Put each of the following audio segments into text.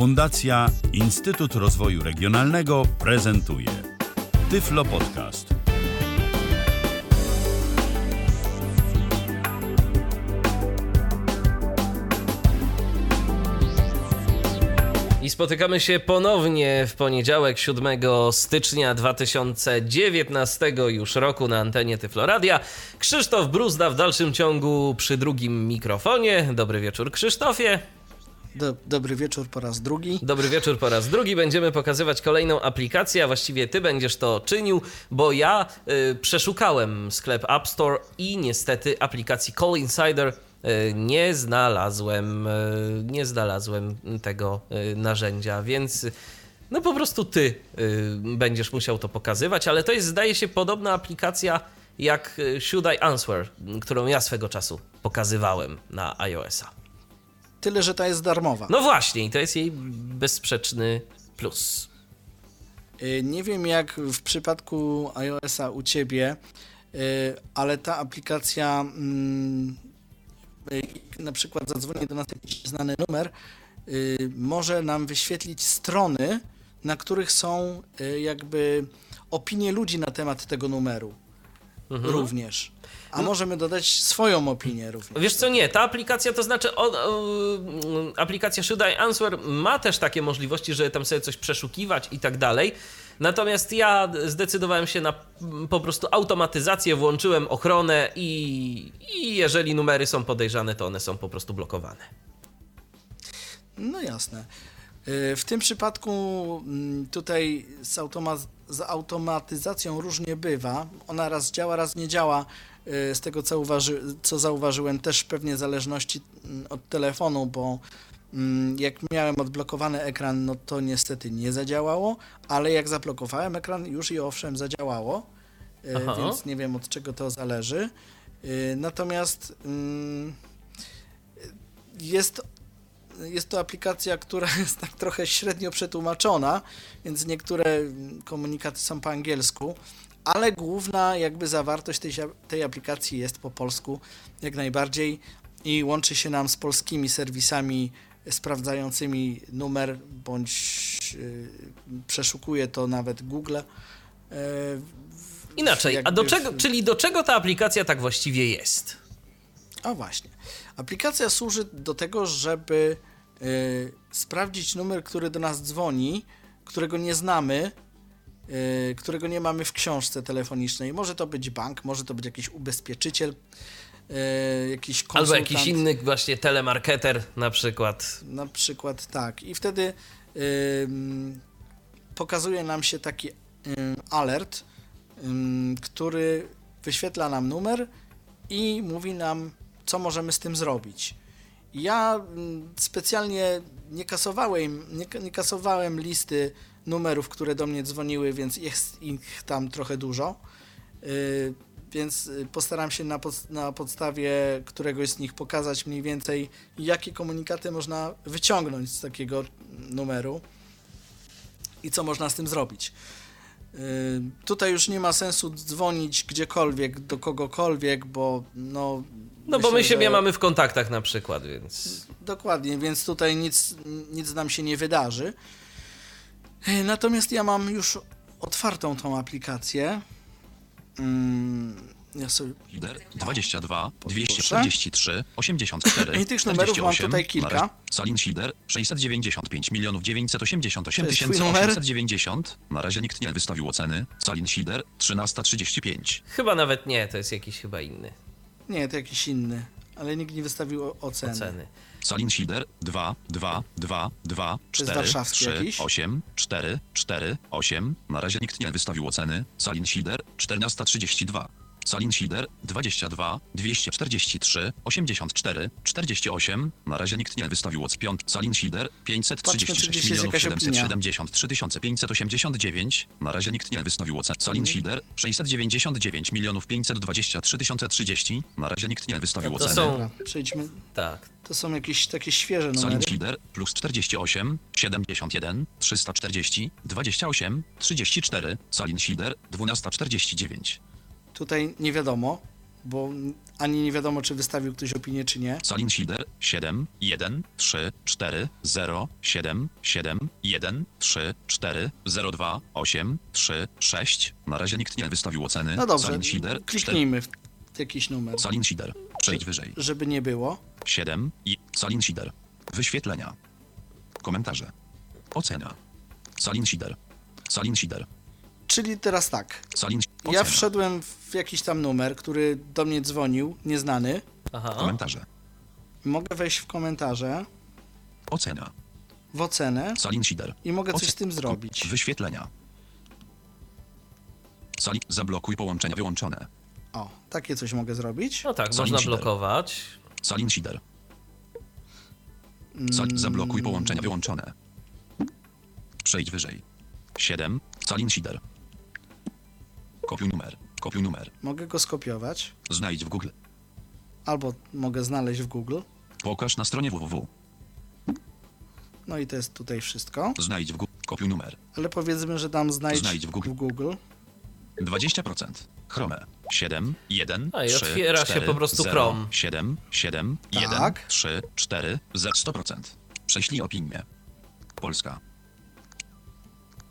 Fundacja Instytut Rozwoju Regionalnego prezentuje Tyflo Podcast. I spotykamy się ponownie w poniedziałek 7 stycznia 2019 już roku na antenie Tyfloradia. Krzysztof Bruzda w dalszym ciągu przy drugim mikrofonie. Dobry wieczór Krzysztofie. Do, dobry wieczór po raz drugi. Dobry wieczór po raz drugi. Będziemy pokazywać kolejną aplikację, a właściwie ty będziesz to czynił, bo ja y, przeszukałem sklep App Store i niestety aplikacji Call Insider y, nie znalazłem, y, nie znalazłem tego y, narzędzia, więc no po prostu ty będziesz musiał to pokazywać, ale to jest zdaje się podobna aplikacja jak Should I Answer, którą ja swego czasu pokazywałem na iOS-a. Tyle, że ta jest darmowa. No właśnie, i to jest jej bezsprzeczny plus. Y, Nie wiem jak w przypadku iOS-a u ciebie, y, ale ta aplikacja, mm, y, na przykład zadzwoni do nas jakiś znany numer, może nam wyświetlić strony, na których są jakby opinie ludzi na temat tego numeru Mhm. również. A możemy dodać swoją opinię również. Wiesz co, nie, ta aplikacja, to znaczy o, o, aplikacja Should I Answer ma też takie możliwości, żeby tam sobie coś przeszukiwać i tak dalej. Natomiast ja zdecydowałem się na po prostu automatyzację, włączyłem ochronę i, i jeżeli numery są podejrzane, to one są po prostu blokowane. No jasne. Y, W tym przypadku mm, tutaj z, automa- z automatyzacją różnie bywa. Ona raz działa, raz nie działa. Y, Z tego co, uważy- co zauważyłem, też pewnie w zależności mm, od telefonu, bo mm, jak miałem odblokowany ekran, no to niestety nie zadziałało, ale jak zablokowałem ekran, już i owszem zadziałało, Y, Aha. więc nie wiem od czego to zależy. Natomiast jest jest to aplikacja, która jest tak trochę średnio przetłumaczona, więc niektóre komunikaty są po angielsku, ale główna jakby zawartość tej, tej aplikacji jest po polsku jak najbardziej i łączy się nam z polskimi serwisami sprawdzającymi numer, bądź yy, przeszukuje to nawet Google. Yy, Inaczej, a do w- czego, czyli do czego ta aplikacja tak właściwie jest? A właśnie. Aplikacja służy do tego, żeby y, sprawdzić numer, który do nas dzwoni, którego nie znamy, y, którego nie mamy w książce telefonicznej. Może to być bank, może to być jakiś ubezpieczyciel, y, jakiś Albo konsultant. jakiś inny właśnie telemarketer na przykład. Na przykład tak. I wtedy pokazuje nam się taki alert, który wyświetla nam numer i mówi nam, co możemy z tym zrobić. Ja ym, specjalnie nie kasowałem, nie, nie kasowałem listy numerów, które do mnie dzwoniły, więc jest ich tam trochę dużo. Y, więc y, postaram się na, pod, na podstawie któregoś z nich pokazać mniej więcej, jakie komunikaty można wyciągnąć z takiego numeru i co można z tym zrobić. Y, Tutaj już nie ma sensu dzwonić gdziekolwiek, do kogokolwiek, bo no. No bo my myślę, siebie że- mamy w kontaktach na przykład, więc... Dokładnie, więc tutaj nic, nic nam się nie wydarzy. E, Natomiast ja mam już otwartą tą aplikację. Ja sobie Lider 22 243 84 I tych numerów mam 48, tutaj kilka. Salin Sider 695 milionów 988 To jest twój tysięcy numer? 890. Na razie nikt nie wystawił oceny. Salin Sider 1335. Chyba nawet nie, to jest jakiś chyba inny Nie, to jakiś inny, ale nikt nie wystawił oceny. oceny. Salin Sider 2 2 2 2 To jest 4 warszawski 3 jakiś? 8 4 4 8. Na razie nikt nie wystawił oceny. Salin Sider 1432. Salin Sider 22 243 84 48. Na razie nikt nie wystawił ocen. Piąt. Salin Sider Patrzmy, czy 536 gdzieś jest milionów jakaś opinia. 773 589. Na razie nikt nie wystawił ocen. Salin Mhm. Sider 699 milionów 523 30. Na razie nikt nie wystawił To oceny. są- przejdźmy. Tak. To są jakieś takie świeże numery. Salin Lider plus 48, 71, 340, 28, 34, Salin Sider 1249. Tutaj nie wiadomo. bo ani nie wiadomo, czy wystawił ktoś opinię, czy nie. Salin Shider 7, 1, 3, 4, 0, 7, 7, 1, 3, 4, 0, 2, 8, 3, 6. Na razie nikt nie wystawił oceny. No dobrze, Salin Shider 4. kliknijmy w jakiś numer, Salin Shider. Przejdź wyżej. żeby nie było. 7 i Salin Shider. Wyświetlenia. Komentarze. Ocena. Salin Shider. Salin. Czyli teraz tak, ja wszedłem w jakiś tam numer, który do mnie dzwonił, nieznany. Aha. Komentarze. Mogę wejść w komentarze, Ocena. w ocenę Salin Shider. i mogę coś z tym zrobić. Wyświetlenia. Salin zablokuj połączenia wyłączone. O, takie coś mogę zrobić. No tak, Salin można Shider. blokować. Salin Shider. Sal zablokuj połączenia wyłączone. Przejdź wyżej. 7. Salin Shider. Kopiuj numer. Kopiuj numer. Mogę go skopiować, Znajdź w Google. albo mogę znaleźć w Google. Pokaż na stronie www. No i to jest tutaj wszystko. Znajdź w Google. Kopiuj numer. Ale powiedzmy, że dam znajdź, Znajdź w Google. w Google. 20%. Chrome. 7, 1, A, i 3, otwiera się 4, po prostu 0, Chrome. 7, 7, Tak. 1, 3, 4, 0, 100%. Prześlij opinię. Polska.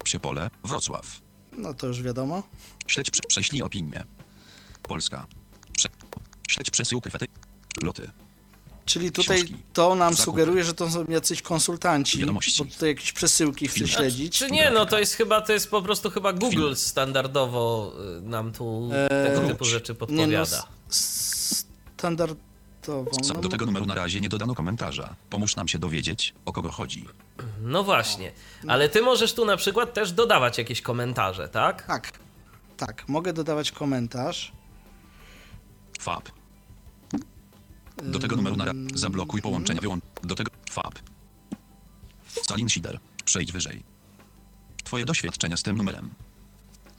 Psiepole, Wrocław. No to już wiadomo. Śledź, prze, prześlij opinię. Polska. Prze, śledź przesyłkę fety. Loty. Czyli tutaj Książki. to nam Zakupy. sugeruje, że to są jacyś konsultanci, Wiadomości. bo tutaj jakieś przesyłki chce śledzić. Czy nie, no to jest chyba, to jest po prostu chyba Google Film. standardowo y, nam tu Eee, tego typu rzeczy Nie no, podpowiada. s- standardowo. No, do tego numeru na razie nie dodano komentarza. Pomóż nam się dowiedzieć, o kogo chodzi. No właśnie, ale ty możesz tu na przykład też dodawać jakieś komentarze, tak? Tak, tak. Mogę dodawać komentarz. FAB. Do tego numeru na ra- zablokuj połączenia wyłącz. Do tego FAB. Salin Shider. Przejdź wyżej. Twoje doświadczenia z tym numerem.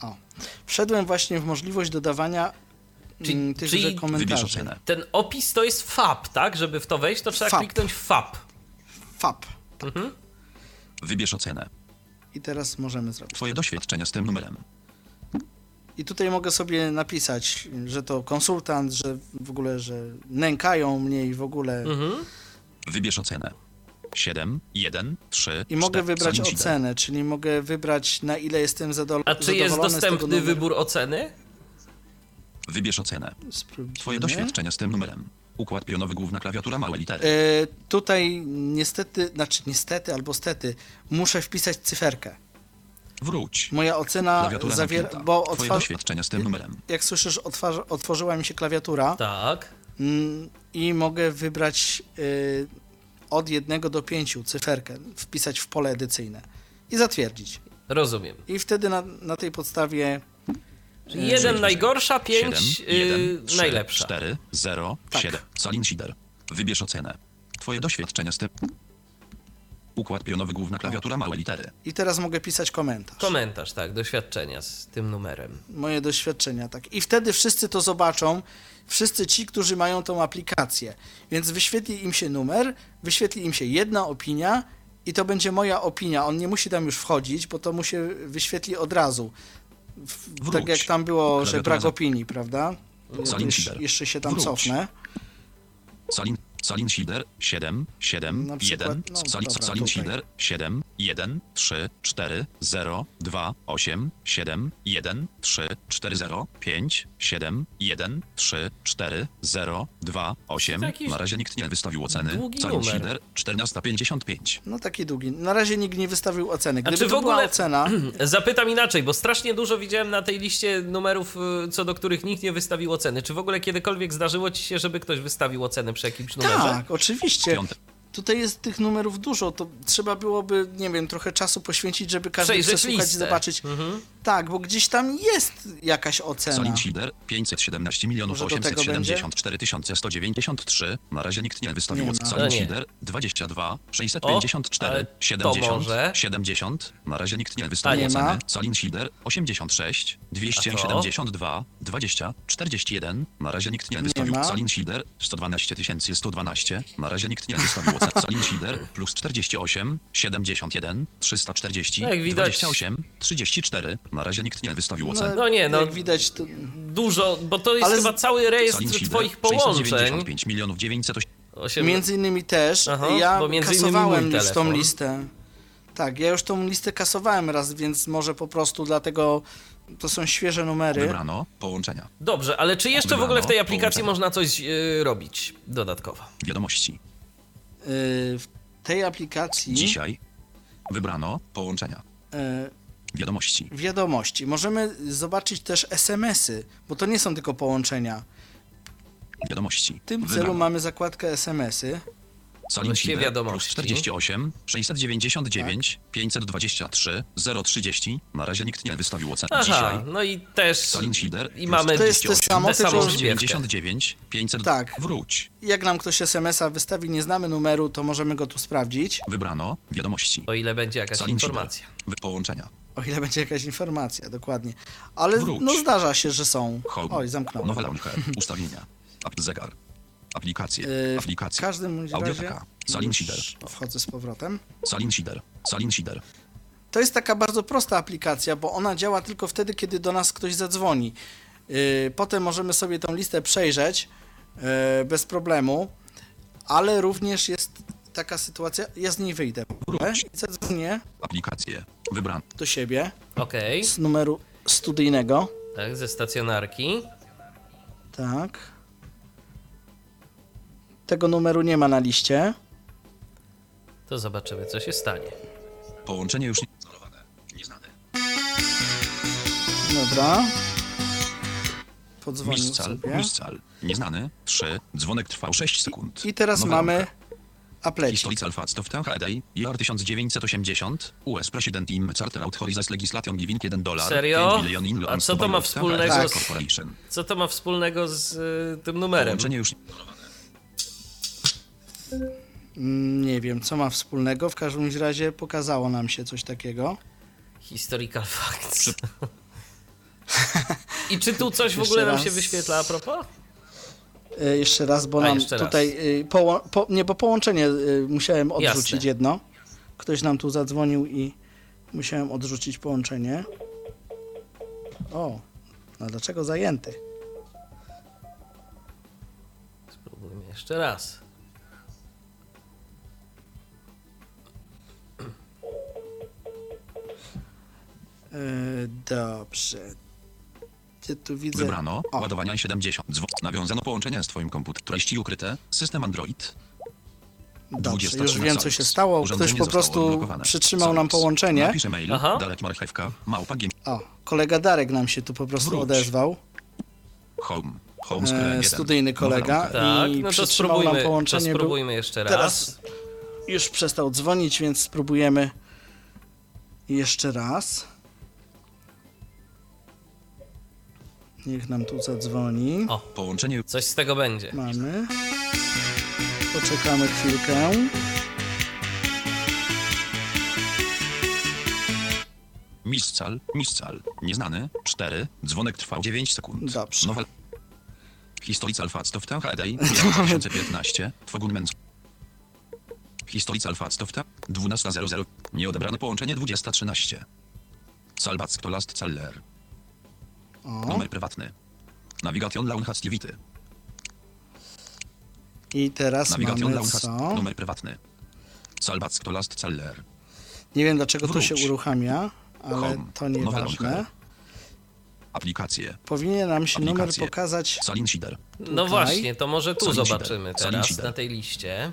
O. Wszedłem właśnie w możliwość dodawania Czyli- mm, tychże czyli- Wybierz komentarzy. ocenę. Ten opis to jest FAB, tak? Żeby w to wejść, to trzeba FAB. kliknąć FAB. FAP. Wybierz ocenę. I teraz możemy zrobić. Twoje doświadczenia z tym numerem. I tutaj mogę sobie napisać, że to konsultant, że w ogóle, że nękają mnie i w ogóle. Mhm. Wybierz ocenę. 7, 1, 3, I mogę 4. wybrać ocenę, czyli mogę wybrać na ile jestem zadol- A czy jest zadowolony dostępny wybór oceny? Wybierz ocenę. Spróbujmy. Twoje doświadczenia z tym numerem. Układ pionowy, główna klawiatura, małe litery. E, tutaj niestety, znaczy niestety albo stety, muszę wpisać cyferkę. Wróć. Moja ocena Klawiatura zawiera, zamknięta. bo Twoje otwa- doświadczenia z tym numerem. jak słyszysz, otwarza, otworzyła mi się klawiatura Tak. mm, i mogę wybrać y, od jednego do pięciu cyferkę, wpisać w pole edycyjne i zatwierdzić. Rozumiem. I wtedy na, na tej podstawie Czyli jeden najgorsza, pięć 7, y, 1, 3, najlepsza. 4, 0, Tak. 7. Salin Shider. Wybierz ocenę. Twoje doświadczenia z tym... Układ pionowy, główna klawiatura, małe litery. i teraz mogę pisać komentarz. Komentarz, tak, doświadczenia z tym numerem. moje doświadczenia, tak. I wtedy wszyscy to zobaczą, wszyscy ci, którzy mają tą aplikację. Więc wyświetli im się numer, wyświetli im się jedna opinia i to będzie moja opinia. On nie musi tam już wchodzić, bo to mu się wyświetli od razu. Wróć. tak jak tam było, że brak opinii, prawda? Shider. jeszcze się tam Wróć. cofnę. Salin, Salin Shider 7, 7, Na przykład, 1, no Salin, dobra, Salin tutaj. Shider 7, 1, 3, 4, 0, 2, 8, 7, 1, 3, 4, 0, 5, 7, 1, 3, 4, 0, 2, 8. To jakiś Na razie nikt nie wystawił oceny. długi Salin numer. Shider 1455. No taki długi. Na razie nikt nie wystawił oceny. Gdyby czy w to była ogóle- ocena, Zapytam inaczej, bo strasznie dużo widziałem na tej liście numerów, y, co do których nikt nie wystawił oceny. Czy w ogóle kiedykolwiek zdarzyło ci się, żeby ktoś wystawił ocenę przy jakimś numerze? Tak, oczywiście. Piąte. Tutaj jest tych numerów dużo, to trzeba byłoby, nie wiem, trochę czasu poświęcić, żeby każdy Przejrzeć przesłuchać i zobaczyć. Mhm. Tak, bo gdzieś tam jest jakaś ocena. Salin Shider 517 milionów Może do tego 874 193. Na razie nikt nie wystawił Nie oceny. ma. Salin No nie. Shider 22 654 ale to 70 może. 70. Na razie nikt nie wystawił oceny. Salin Shider 86 272 20 41. Na razie nikt nie wystawił. Salin Shider 112 112. Na razie nikt nie wystawił Schilder plus 48, 71, 340, No jak widać- 28, 34. Na razie nikt nie wystawił oceny. No nie, no. Jak widać, to, Dużo, bo to jest Ale chyba cały rejestr Schilder twoich połączeń. 695 milionów 908. Osiem... między innymi też, Aha, ja bo między kasowałem już tą listę. Tak, ja już tą listę kasowałem raz, więc może po prostu dlatego to są świeże numery. Wybrano połączenia. Dobrze, ale czy jeszcze w Wybrano ogóle w tej aplikacji połączenia. można coś yy, robić dodatkowo? Wiadomości. Y, W tej aplikacji Dzisiaj wybrano połączenia. y, Wiadomości. wiadomości. Możemy zobaczyć też SMS-y, bo to nie są tylko połączenia. Wiadomości. W tym Wybrano. celu mamy zakładkę SMS-y. Schilder wiadomości. plus 48, 699, 523, 030. Na razie nikt nie wystawił oceny. Aha, Dzisiaj. no i też Schilder i mamy To jest to 48, samo, tę tylko samą że- śpiewkę. 99, 500. Tak. Wróć. Jak nam ktoś SMS-a wystawi, nie znamy numeru, to możemy go tu sprawdzić, Wybrano wiadomości. O ile będzie jakaś Schilder. informacja. Wy- Połączenia. o ile będzie jakaś informacja, dokładnie. Ale Wróć. no zdarza się, że są. Home. Oj, zamknąłem. Nowe launcher. Ustawienia. App zegar. Aplikacje. Y, W Aplikacje. każdym bądź razie Audioteka. Salin już wchodzę z powrotem. Salin. Salin Schilder. To jest taka bardzo prosta aplikacja, bo ona działa tylko wtedy, kiedy do nas ktoś zadzwoni. Yy, Potem możemy sobie tą listę przejrzeć yy, bez problemu, ale również jest taka sytuacja, ja z niej wyjdę Wróć. i zadzwonię Aplikacje. Wybrano. do siebie Okej, z numeru studyjnego. tak, ze stacjonarki. Tak. Tego numeru nie ma na liście. To zobaczymy, co się stanie. Połączenie już nie... Nieznane. Dobra. Podzwonił Miscal. sobie. Miscal. Nieznany. 3. Dzwonek trwał 6 sekund. I teraz Nowe mamy aplecik. Stolica Alfa Stoften HDI, JR 1980, US President im Charter Authorizes Legislation Giving 1 dolar. Serio? 5 billion in A co to ma wspólnego z-. Co to ma wspólnego z y, tym numerem? Połączenie już... Mm, Nie wiem, co ma wspólnego. W każdym razie pokazało nam się coś takiego. Historical facts. I czy tu coś w ogóle nam raz. się wyświetla a propos? E, jeszcze raz, bo A, nam tutaj. e, Poło- po, nie, bo połączenie e, musiałem odrzucić Jasne. jedno. Ktoś nam tu zadzwonił i musiałem odrzucić połączenie. O, no dlaczego zajęty? Spróbujmy jeszcze raz. Dobrze. Gdzie tu widzę? Wybrano. O. Ładowania 70. Dzwo... Nawiązano połączenie z twoim komputerem. Treści ukryte. System Android. Dobrze, już 23 wiem, co się stało. Ktoś po prostu odblokowane. przytrzymał nam połączenie. Napisz mail. Aha. Dalek marchewka. Małpa. O, kolega Darek nam się tu po prostu Wróć. odezwał. Home. Home screen E, 1. studyjny kolega. Tak, I no to nam to połączenie, spróbujmy jeszcze raz. Teraz już przestał dzwonić, więc spróbujemy jeszcze raz. Niech nam tu zadzwoni. O. Połączenie Coś z tego będzie. Mamy. Poczekamy chwilkę. Miscal, Miscal, nieznany, 4, dzwonek trwał 9 sekund. Dobrze. Nowe... Historic Alpha Stofta HDI, 2015, Twogun Historic Alpha Stofta, 12.00, nieodebrane połączenie 20.13. Salbac to last Celler, O. numer prywatny. Navigation Launhastivity, I teraz Navigation mamy co? numer prywatny. Salbac to last Celler, Nie wiem dlaczego to Wróć. się uruchamia, ale Home. to nieważne. aplikacje, Powinien nam się numer Aplikacje. pokazać. Salin Sider. No właśnie, to może tu Salin zobaczymy. Salin teraz na tej liście.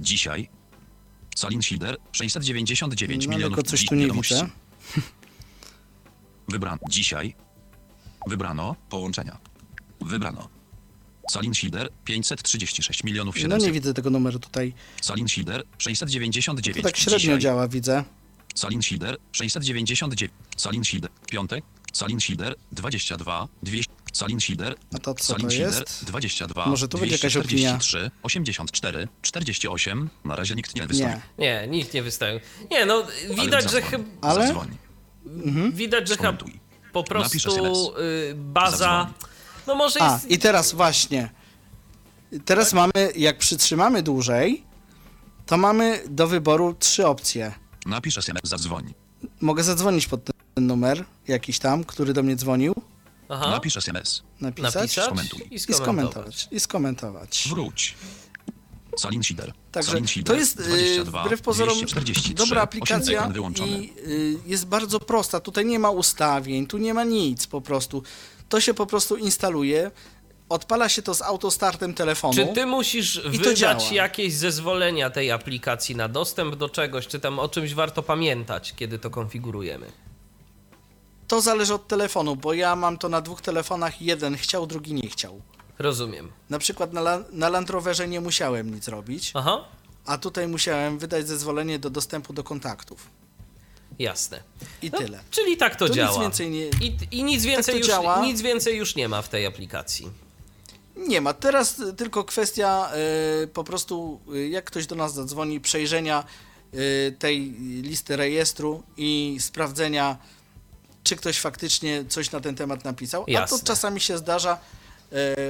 Dzisiaj Salin Sider 699 No, milionów tylko coś tu nie wiadomości. widzę. Wybrano dzisiaj. Wybrano połączenia. Wybrano. Salin Sider 536 milionów No 700. nie widzę tego numeru tutaj. Salin Sider 699. To tak średnio dzisiaj. działa, widzę. Salin Sider 699. Salin piątek. Salin Sider 22 200. Salin. A to co Salin to jest? 22 Może tu będzie jakaś opinia. 243 84 48. Na razie nikt nie wystawił. Nie. Nie, nikt nie wystawił. Nie, no widać, że zadzwoń. chyba... Ale- Zadzwoń. Widać, że chyba. Po prostu SMS. y, baza... No może A, jest... i teraz właśnie. Teraz mamy, jak przytrzymamy dłużej, to mamy do wyboru trzy opcje. Napisz SMS, zadzwoń. Mogę zadzwonić pod ten numer jakiś tam, który do mnie dzwonił, Aha. Napisz SMS. napisać Napisać Skomentuj. i i skomentować. skomentować. I skomentować. Wróć. Salin Sider. Także Salin to jest y, 22, wbrew pozorom 243, dobra 8 aplikacja i y, jest bardzo prosta. Tutaj nie ma ustawień, tu nie ma nic po prostu. To się po prostu instaluje, odpala się to z autostartem telefonu. Czy ty musisz wydać jakieś zezwolenia tej aplikacji na dostęp do czegoś, czy tam o czymś warto pamiętać, kiedy to konfigurujemy? To zależy od telefonu, bo ja mam to na dwóch telefonach, jeden chciał, drugi nie chciał. Rozumiem. Na przykład na, na Land Roverze nie musiałem nic robić, Aha, a tutaj musiałem wydać zezwolenie do dostępu do kontaktów. jasne. I No, tyle. Czyli tak to, To nic działa. więcej nie- I, I nic więcej, to już, działa. nic więcej już nie ma w tej aplikacji. Nie ma. Teraz tylko kwestia y, po prostu, y, jak ktoś do nas zadzwoni, przejrzenia y, tej listy rejestru i sprawdzenia, czy ktoś faktycznie coś na ten temat napisał. A Jasne. to czasami się zdarza,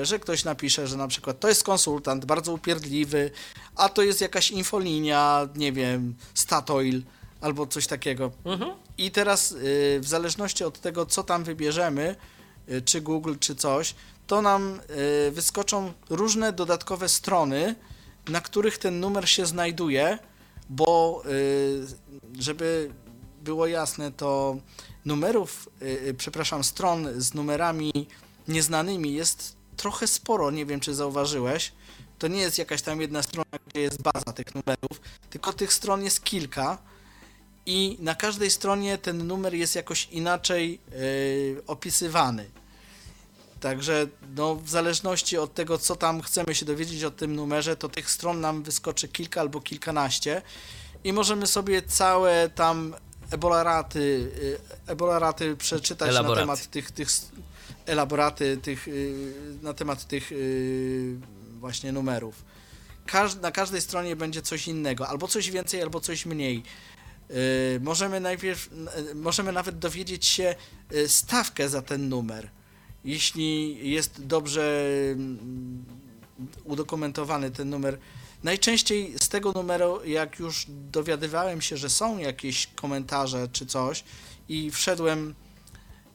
że ktoś napisze, że na przykład to jest konsultant, bardzo upierdliwy, a to jest jakaś infolinia, nie wiem, Statoil albo coś takiego. Mhm. I teraz y, w zależności od tego, co tam wybierzemy, y, czy Google, czy coś, to nam wyskoczą różne dodatkowe strony, na których ten numer się znajduje, bo żeby było jasne, to numerów, przepraszam, stron z numerami nieznanymi jest trochę sporo, nie wiem czy zauważyłeś. To nie jest jakaś tam jedna strona, gdzie jest baza tych numerów, tylko tych stron jest kilka i na każdej stronie ten numer jest jakoś inaczej yy, opisywany. Także no, w zależności od tego, co tam chcemy się dowiedzieć o tym numerze, to tych stron nam wyskoczy kilka albo kilkanaście i możemy sobie całe tam ebolaraty, ebolaraty przeczytać Elaboraty. na temat tych, tych elaboraty tych, yy, na temat tych yy, właśnie numerów. Każ, na każdej stronie będzie coś innego, albo coś więcej, albo coś mniej. Yy, możemy najpierw, możemy nawet dowiedzieć się stawkę za ten numer. Jeśli jest dobrze mm, udokumentowany ten numer. Najczęściej z tego numeru, jak już dowiadywałem się, że są jakieś komentarze czy coś i wszedłem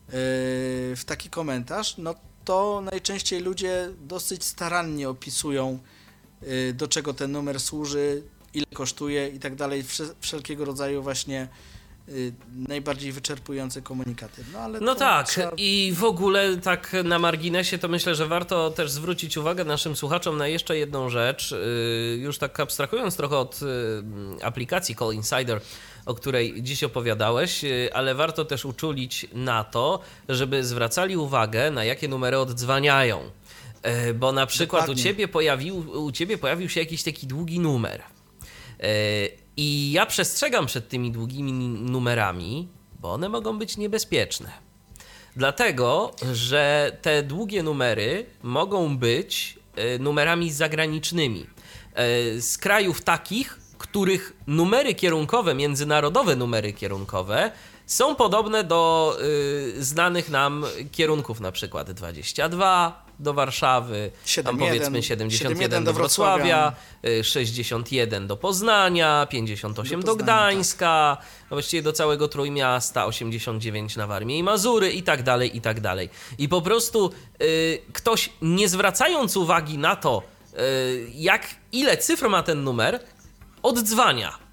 w taki komentarz, no to najczęściej ludzie dosyć starannie opisują, yy, do czego ten numer służy, ile kosztuje i tak dalej, wsze- wszelkiego rodzaju właśnie yy, najbardziej wyczerpujące komunikaty. No, ale No tak, trzeba- i w ogóle tak na marginesie to myślę, że warto też zwrócić uwagę naszym słuchaczom na jeszcze jedną rzecz. Yy, Już tak abstrahując trochę od yy, aplikacji Call Insider, o której dziś opowiadałeś, ale warto też uczulić na to, żeby zwracali uwagę na jakie numery oddzwaniają. Yy, Bo na przykład u ciebie, pojawił, u ciebie pojawił się jakiś taki długi numer. I ja przestrzegam przed tymi długimi numerami, bo one mogą być niebezpieczne. Dlatego, że te długie numery mogą być e, numerami zagranicznymi. E, Z krajów takich, których numery kierunkowe, międzynarodowe numery kierunkowe są podobne do y, znanych nam kierunków, na przykład 22 do Warszawy, tam 71, powiedzmy 71 71 do do Wrocławia, Wrocławia. y, 61 do Poznania, 58 do, Do Poznania, tak. Gdańska, no właściwie do całego Trójmiasta, 89 na Warmię i Mazury i tak dalej, i tak dalej. I po prostu y, ktoś nie zwracając uwagi na to, y, jak, ile cyfr ma ten numer, oddzwania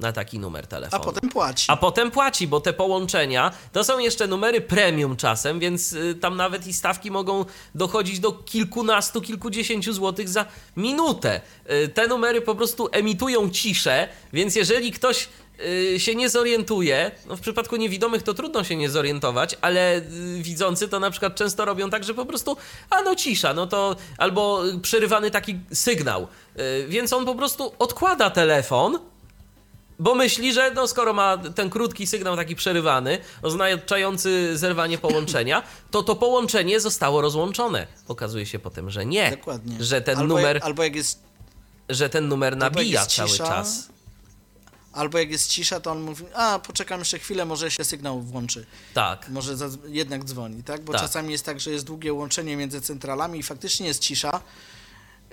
na taki numer A telefonu. potem płaci. A potem płaci, bo te połączenia to są jeszcze numery premium czasem, więc y, tam nawet i stawki mogą dochodzić do kilkunastu, kilkudziesięciu złotych za minutę. Y, Te numery po prostu emitują ciszę, więc jeżeli ktoś y, się nie zorientuje, no w przypadku niewidomych to trudno się nie zorientować, ale widzący to na przykład często robią tak, że po prostu, a no cisza, no to albo przerywany taki sygnał, więc on po prostu odkłada telefon, bo myśli, że no skoro ma ten krótki sygnał taki przerywany, oznaczający zerwanie połączenia, to to połączenie zostało rozłączone. Okazuje się potem, że nie. Dokładnie. Że ten albo numer, Jak, albo jak jest że ten numer nabija cały cisza, czas. Albo jak jest cisza, to on mówi, a poczekam jeszcze chwilę, może się sygnał włączy. Tak. Może jednak dzwoni, tak? Bo Tak. czasami jest tak, że jest długie łączenie między centralami i faktycznie jest cisza.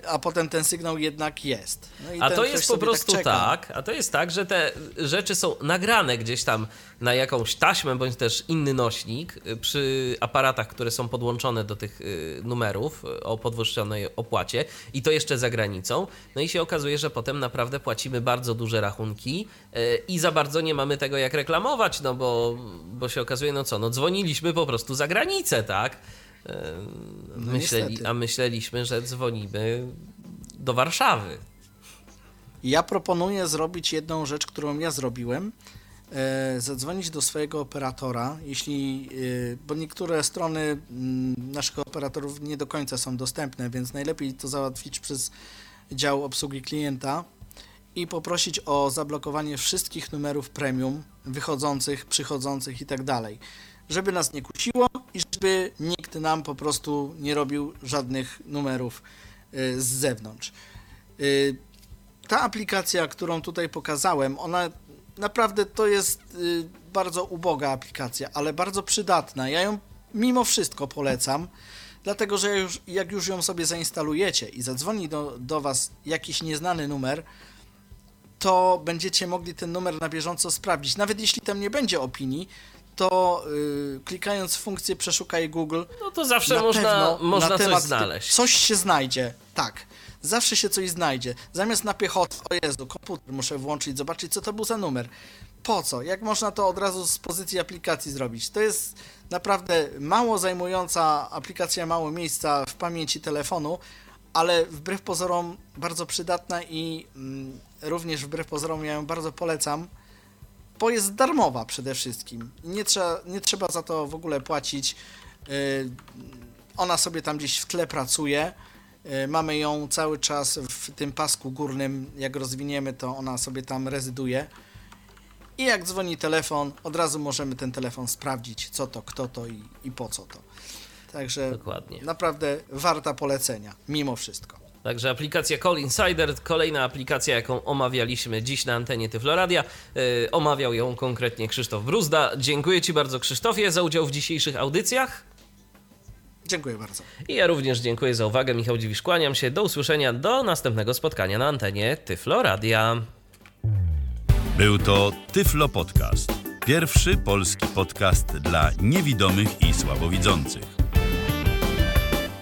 A potem ten sygnał jednak jest. No A to jest po prostu tak, czeka. tak, a to jest tak, że te rzeczy są nagrane gdzieś tam na jakąś taśmę bądź też inny nośnik y, przy aparatach, które są podłączone do tych y, numerów y, o podwyższonej opłacie i to jeszcze za granicą. No i się okazuje, że potem naprawdę płacimy bardzo duże rachunki i za bardzo nie mamy tego jak reklamować, no bo, bo się okazuje, no co, no dzwoniliśmy po prostu za granicę, tak? Y, Myśleli, niestety. a myśleliśmy, że dzwonimy do Warszawy. Ja proponuję zrobić jedną rzecz, którą ja zrobiłem. E, zadzwonić do swojego operatora, jeśli, e, bo niektóre strony mm, naszych operatorów nie do końca są dostępne, więc najlepiej to załatwić przez dział obsługi klienta i poprosić o zablokowanie wszystkich numerów premium wychodzących, przychodzących i tak dalej, żeby nas nie kusiło i żeby nikt nam po prostu nie robił żadnych numerów e, z zewnątrz. E, ta aplikacja, którą tutaj pokazałem, ona naprawdę to jest y, bardzo uboga aplikacja, ale bardzo przydatna. Ja ją mimo wszystko polecam, dlatego że jak już ją sobie zainstalujecie i zadzwoni do, do Was jakiś nieznany numer, to będziecie mogli ten numer na bieżąco sprawdzić. Nawet jeśli tam nie będzie opinii, to y, klikając funkcję przeszukaj Google, No to zawsze na można, pewno można na coś znaleźć. Coś się znajdzie, tak. Zawsze się coś znajdzie. Zamiast na piechotę, o Jezu, komputer muszę włączyć, zobaczyć, co to był za numer. Po co? Jak można to od razu z pozycji aplikacji zrobić? To jest naprawdę mało zajmująca aplikacja, mało miejsca w pamięci telefonu, ale wbrew pozorom bardzo przydatna i mm, również wbrew pozorom ja ją bardzo polecam bo jest darmowa przede wszystkim. Nie trzeba, nie trzeba za to w ogóle płacić. Yy, Ona sobie tam gdzieś w tle pracuje. Yy, Mamy ją cały czas w tym pasku górnym. Jak rozwiniemy, to ona sobie tam rezyduje. I jak dzwoni telefon, od razu możemy ten telefon sprawdzić, co to, kto to i, i po co to. Także Dokładnie. naprawdę warta polecenia, mimo wszystko. Także aplikacja Call Insider, kolejna aplikacja, jaką omawialiśmy dziś na antenie Tyfloradia. Yy, omawiał ją konkretnie Krzysztof Bruzda. Dziękuję Ci bardzo, Krzysztofie, za udział w dzisiejszych audycjach. Dziękuję bardzo. I ja również dziękuję za uwagę. Michał Dziwisz, kłaniam się. Do usłyszenia, do następnego spotkania na antenie Tyfloradia. Był to Tyflo Podcast. Pierwszy polski podcast dla niewidomych i słabowidzących.